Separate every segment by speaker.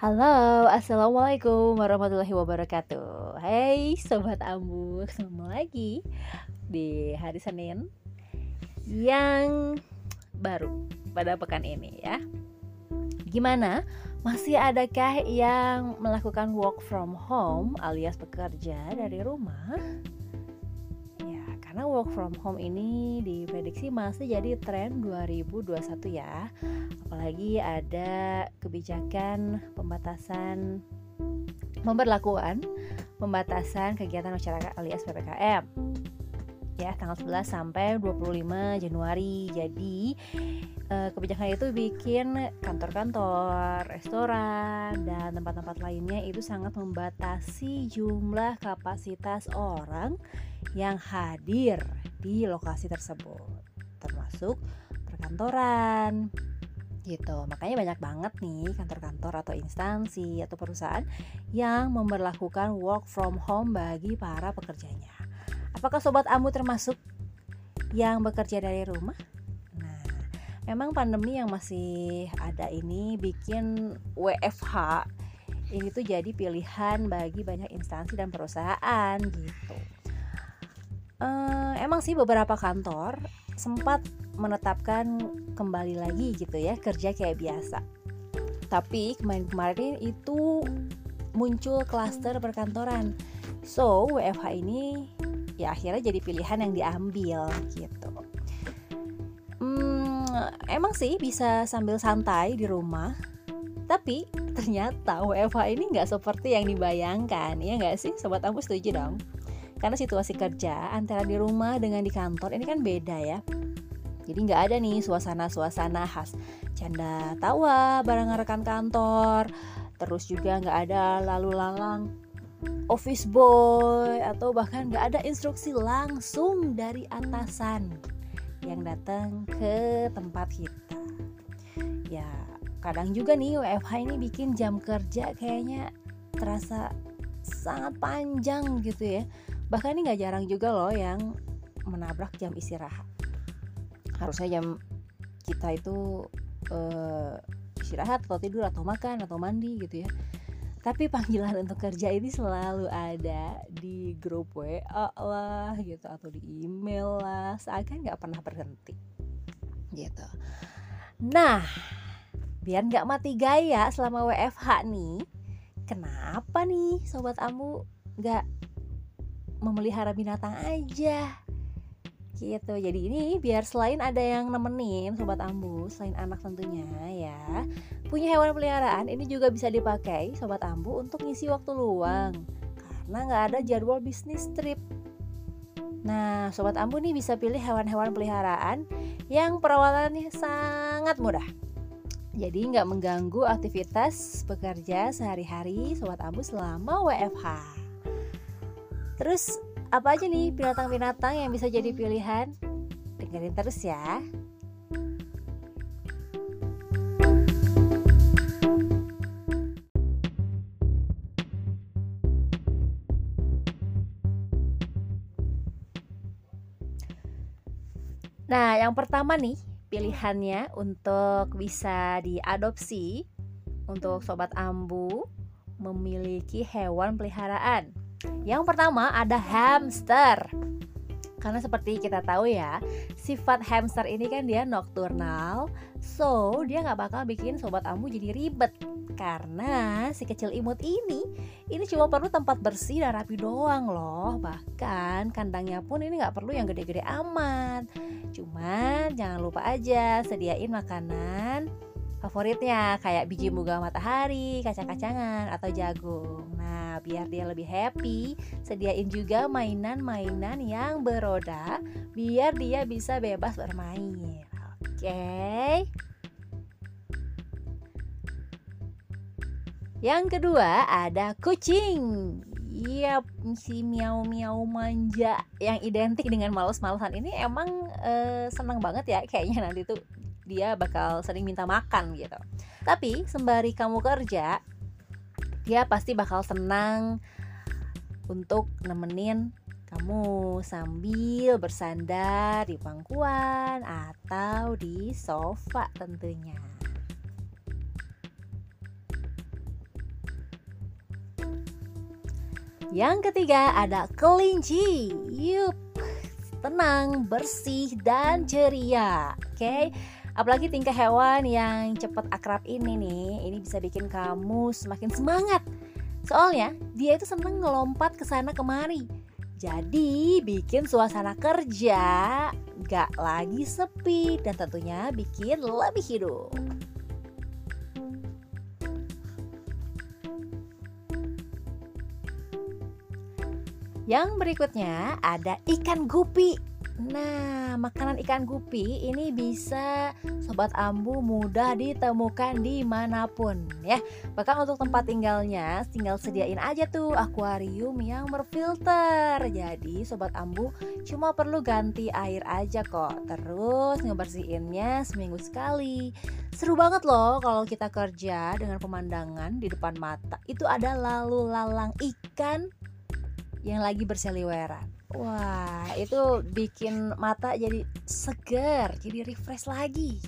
Speaker 1: Halo, Assalamualaikum warahmatullahi wabarakatuh Hai Sobat Ambu, ketemu lagi di hari Senin Yang baru pada pekan ini ya Gimana? Masih adakah yang melakukan work from home alias bekerja dari rumah? Karena work from home ini diprediksi masih jadi tren 2021 ya apalagi ada kebijakan pembatasan pemberlakuan pembatasan kegiatan masyarakat alias PPKM ya tanggal 11 sampai 25 Januari. Jadi eh, kebijakan itu bikin kantor-kantor, restoran dan tempat-tempat lainnya itu sangat membatasi jumlah kapasitas orang yang hadir di lokasi tersebut termasuk perkantoran, gitu. Makanya banyak banget nih kantor-kantor atau instansi atau perusahaan yang memperlakukan work from home bagi para pekerjanya. Apakah sobat Amu termasuk yang bekerja dari rumah? Memang pandemi yang masih ada ini bikin WFH ini tuh jadi pilihan bagi banyak instansi dan perusahaan gitu. Uh, emang sih beberapa kantor sempat menetapkan kembali lagi gitu ya kerja kayak biasa. Tapi kemarin-kemarin itu muncul klaster perkantoran. So, WFH ini ya akhirnya jadi pilihan yang diambil gitu. Hmm, emang sih bisa sambil santai di rumah, tapi ternyata WFH ini nggak seperti yang dibayangkan, ya nggak sih? Sobat Ampu setuju dong? Karena situasi kerja antara di rumah dengan di kantor ini kan beda ya. Jadi nggak ada nih suasana-suasana khas canda tawa bareng rekan kantor. Terus juga nggak ada lalu lalang office boy atau bahkan nggak ada instruksi langsung dari atasan yang datang ke tempat kita. Ya kadang juga nih WFH ini bikin jam kerja kayaknya terasa sangat panjang gitu ya. Bahkan ini nggak jarang juga loh yang menabrak jam istirahat. Harusnya jam kita itu uh, istirahat atau tidur atau makan atau mandi gitu ya tapi panggilan untuk kerja ini selalu ada di grup WA lah gitu atau di email lah seakan nggak pernah berhenti gitu. Nah biar nggak mati gaya selama WFH nih kenapa nih sobat amu nggak memelihara binatang aja gitu. Jadi ini biar selain ada yang nemenin sobat ambu selain anak tentunya ya punya hewan peliharaan ini juga bisa dipakai sobat ambu untuk ngisi waktu luang. Karena nggak ada jadwal bisnis trip. Nah sobat ambu nih bisa pilih hewan-hewan peliharaan yang perawatannya sangat mudah. Jadi nggak mengganggu aktivitas bekerja sehari-hari sobat ambu selama WFH terus apa aja nih binatang-binatang yang bisa jadi pilihan? Dengerin terus ya. Nah, yang pertama nih pilihannya untuk bisa diadopsi untuk sobat ambu memiliki hewan peliharaan. Yang pertama ada hamster. Karena seperti kita tahu ya, sifat hamster ini kan dia nokturnal, so dia nggak bakal bikin sobat ambu jadi ribet. Karena si kecil imut ini, ini cuma perlu tempat bersih dan rapi doang loh. Bahkan kandangnya pun ini nggak perlu yang gede-gede amat. Cuman jangan lupa aja sediain makanan favoritnya kayak biji muga matahari, kacang-kacangan atau jagung. Nah, biar dia lebih happy, sediain juga mainan-mainan yang beroda biar dia bisa bebas bermain. Oke. Yang kedua ada kucing. Iya, si miau-miau manja yang identik dengan males-malesan ini emang e, senang banget ya kayaknya nanti tuh dia bakal sering minta makan gitu tapi sembari kamu kerja dia pasti bakal senang untuk nemenin kamu sambil bersandar di pangkuan atau di sofa tentunya. Yang ketiga ada kelinci. Yup, tenang, bersih, dan ceria. Oke, okay? Apalagi tingkah hewan yang cepat akrab ini nih, ini bisa bikin kamu semakin semangat. Soalnya dia itu seneng ngelompat ke sana kemari. Jadi bikin suasana kerja gak lagi sepi dan tentunya bikin lebih hidup. Yang berikutnya ada ikan gupi. Nah, makanan ikan gupi ini bisa sobat ambu mudah ditemukan di mana pun ya. Bahkan untuk tempat tinggalnya, tinggal sediain aja tuh akuarium yang berfilter. Jadi sobat ambu cuma perlu ganti air aja kok. Terus ngebersihinnya seminggu sekali. Seru banget loh kalau kita kerja dengan pemandangan di depan mata. Itu ada lalu lalang ikan yang lagi berseliweran. Wah, itu bikin mata jadi segar, jadi refresh lagi.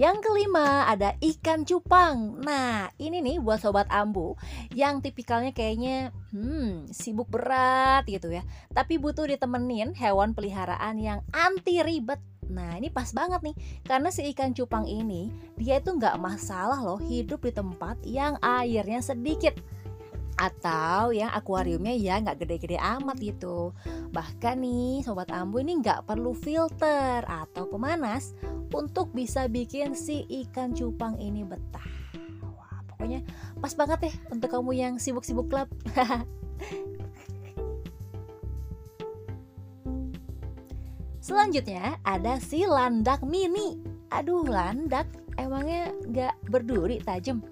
Speaker 1: Yang kelima ada ikan cupang. Nah, ini nih buat sobat ambu yang tipikalnya kayaknya hmm, sibuk berat gitu ya. Tapi butuh ditemenin hewan peliharaan yang anti ribet Nah ini pas banget nih Karena si ikan cupang ini Dia itu nggak masalah loh hidup di tempat yang airnya sedikit. Atau yang akuariumnya ya nggak gede-gede amat gitu. Bahkan nih sobat ambu ini nggak perlu filter atau pemanas untuk bisa bikin si ikan cupang ini betah. Wah pokoknya pas banget ya untuk kamu yang sibuk-sibuk klub Selanjutnya ada si landak mini. Aduh landak emangnya nggak berduri tajam?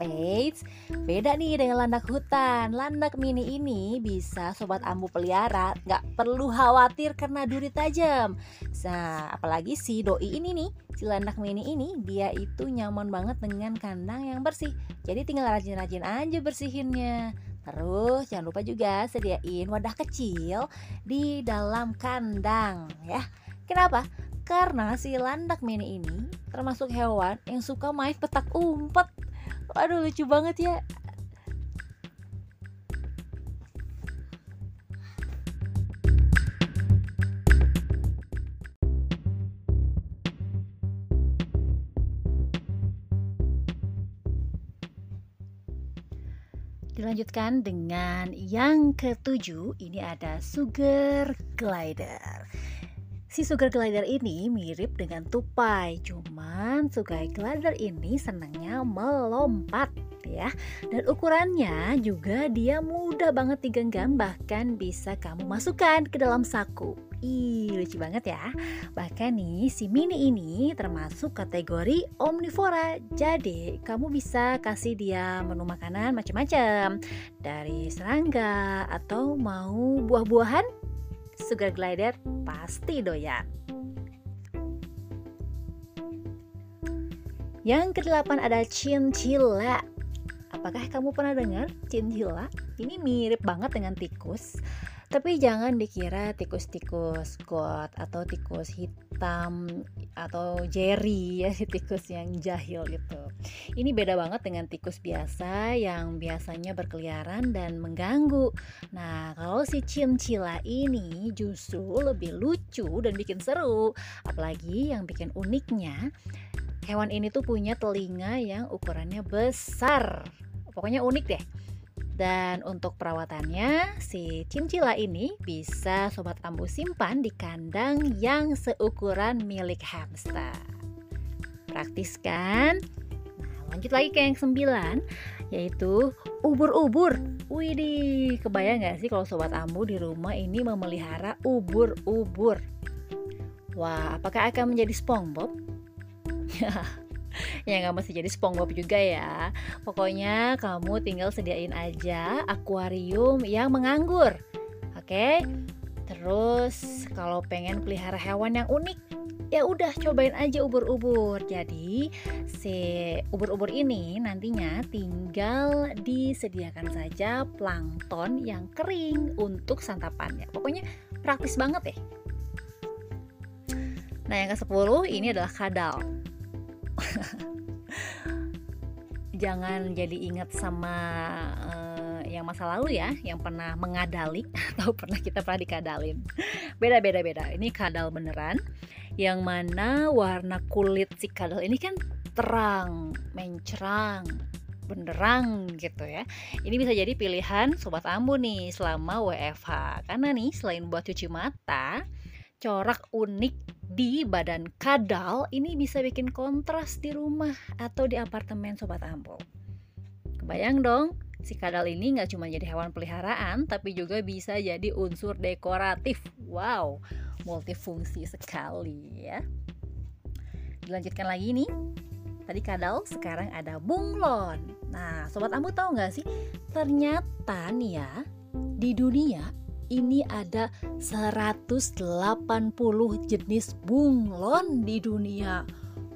Speaker 1: Eits, beda nih dengan landak hutan. Landak mini ini bisa sobat ambu pelihara, nggak perlu khawatir karena duri tajam. Nah, apalagi si doi ini nih, si landak mini ini, dia itu nyaman banget dengan kandang yang bersih. Jadi tinggal rajin-rajin aja bersihinnya. Terus jangan lupa juga sediain wadah kecil di dalam kandang ya. Kenapa? Karena si landak mini ini termasuk hewan yang suka main petak umpet. Waduh lucu banget ya. Dilanjutkan dengan yang ketujuh, ini ada sugar glider. Si sugar glider ini mirip dengan tupai, cuman sugar glider ini senangnya melompat ya. Dan ukurannya juga dia mudah banget digenggam, bahkan bisa kamu masukkan ke dalam saku. Ih, lucu banget ya. Bahkan nih, si mini ini termasuk kategori omnivora. Jadi, kamu bisa kasih dia menu makanan macam-macam. Dari serangga atau mau buah-buahan, sugar glider pasti doyan. Yang kedelapan ada chinchilla. Apakah kamu pernah dengar chinchilla? Ini mirip banget dengan tikus tapi jangan dikira tikus-tikus got atau tikus hitam atau jerry ya tikus yang jahil gitu ini beda banget dengan tikus biasa yang biasanya berkeliaran dan mengganggu nah kalau si cincila ini justru lebih lucu dan bikin seru apalagi yang bikin uniknya hewan ini tuh punya telinga yang ukurannya besar pokoknya unik deh dan untuk perawatannya, si cincila ini bisa sobat ambu simpan di kandang yang seukuran milik hamster. Praktis kan? Nah, lanjut lagi ke yang sembilan, yaitu ubur-ubur. Widih, kebayang gak sih kalau sobat ambu di rumah ini memelihara ubur-ubur? Wah, apakah akan menjadi SpongeBob? ya nggak mesti jadi SpongeBob juga ya. Pokoknya kamu tinggal sediain aja akuarium yang menganggur. Oke? Terus kalau pengen pelihara hewan yang unik ya udah cobain aja ubur-ubur. Jadi si ubur-ubur ini nantinya tinggal disediakan saja plankton yang kering untuk santapannya. Pokoknya praktis banget ya nah yang ke 10 ini adalah kadal jangan jadi ingat sama uh, yang masa lalu ya yang pernah mengadali atau pernah kita pernah dikadalin. Beda beda beda. Ini kadal beneran yang mana warna kulit si kadal ini kan terang mencerang benderang gitu ya. Ini bisa jadi pilihan sobat ambu nih selama WFH karena nih selain buat cuci mata corak unik di badan kadal ini bisa bikin kontras di rumah atau di apartemen Sobat Ambo. Kebayang dong, si kadal ini nggak cuma jadi hewan peliharaan, tapi juga bisa jadi unsur dekoratif. Wow, multifungsi sekali ya. Dilanjutkan lagi nih, tadi kadal, sekarang ada bunglon. Nah, Sobat Ambo tahu nggak sih, ternyata nih ya, di dunia ini ada 180 jenis bunglon di dunia.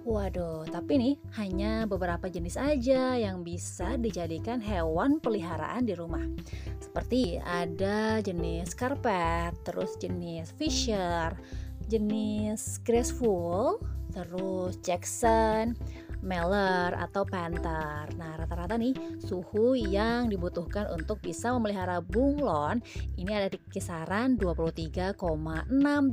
Speaker 1: Waduh, tapi nih hanya beberapa jenis aja yang bisa dijadikan hewan peliharaan di rumah. Seperti ada jenis karpet, terus jenis fisher, jenis graceful, terus Jackson, Meller atau Panther. Nah, rata-rata nih suhu yang dibutuhkan untuk bisa memelihara bunglon ini ada di kisaran 23,6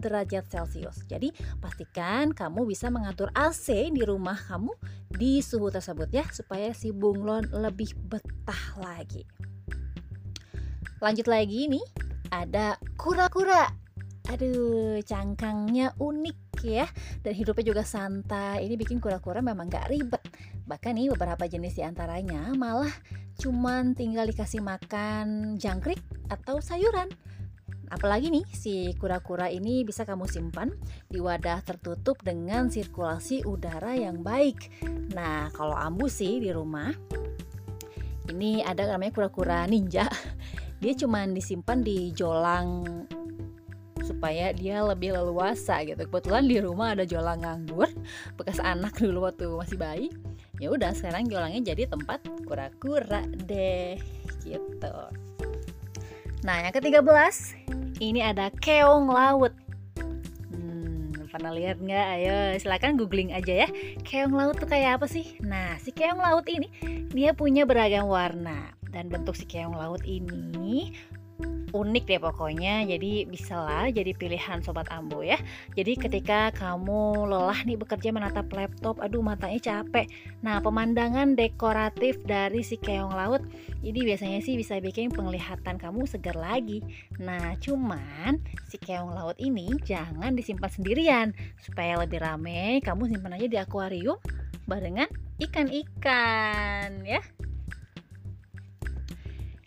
Speaker 1: derajat Celcius. Jadi, pastikan kamu bisa mengatur AC di rumah kamu di suhu tersebut ya supaya si bunglon lebih betah lagi. Lanjut lagi nih, ada kura-kura. Aduh, cangkangnya unik ya dan hidupnya juga santai ini bikin kura-kura memang gak ribet bahkan nih beberapa jenis di antaranya malah cuman tinggal dikasih makan jangkrik atau sayuran Apalagi nih, si kura-kura ini bisa kamu simpan di wadah tertutup dengan sirkulasi udara yang baik. Nah, kalau ambu sih di rumah, ini ada namanya kura-kura ninja. Dia cuma disimpan di jolang supaya dia lebih leluasa gitu. Kebetulan di rumah ada jolang nganggur bekas anak dulu waktu masih bayi. Ya udah sekarang jolangnya jadi tempat kura-kura deh gitu. Nah yang ke belas ini ada keong laut. Hmm, pernah lihat nggak? Ayo silakan googling aja ya. Keong laut tuh kayak apa sih? Nah si keong laut ini dia punya beragam warna. Dan bentuk si keong laut ini unik deh pokoknya. Jadi bisalah jadi pilihan sobat ambo ya. Jadi ketika kamu lelah nih bekerja menatap laptop aduh matanya capek. Nah pemandangan dekoratif dari si keong laut ini biasanya sih bisa bikin penglihatan kamu segar lagi. Nah cuman si keong laut ini jangan disimpan sendirian. Supaya lebih rame kamu simpan aja di akuarium barengan ikan-ikan ya.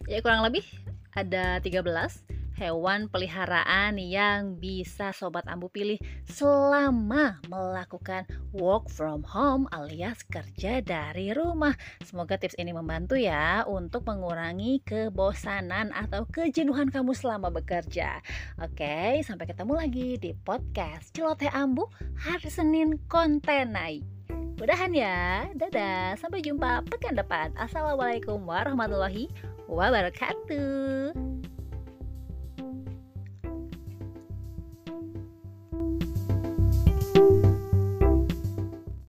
Speaker 1: Ya kurang lebih ada 13 hewan peliharaan yang bisa sobat ambu pilih selama melakukan work from home alias kerja dari rumah. Semoga tips ini membantu ya untuk mengurangi kebosanan atau kejenuhan kamu selama bekerja. Oke, sampai ketemu lagi di podcast Celoteh Ambu hari Senin konten naik. Mudahan ya. Dadah. Sampai jumpa pekan depan. Assalamualaikum warahmatullahi wabarakatuh.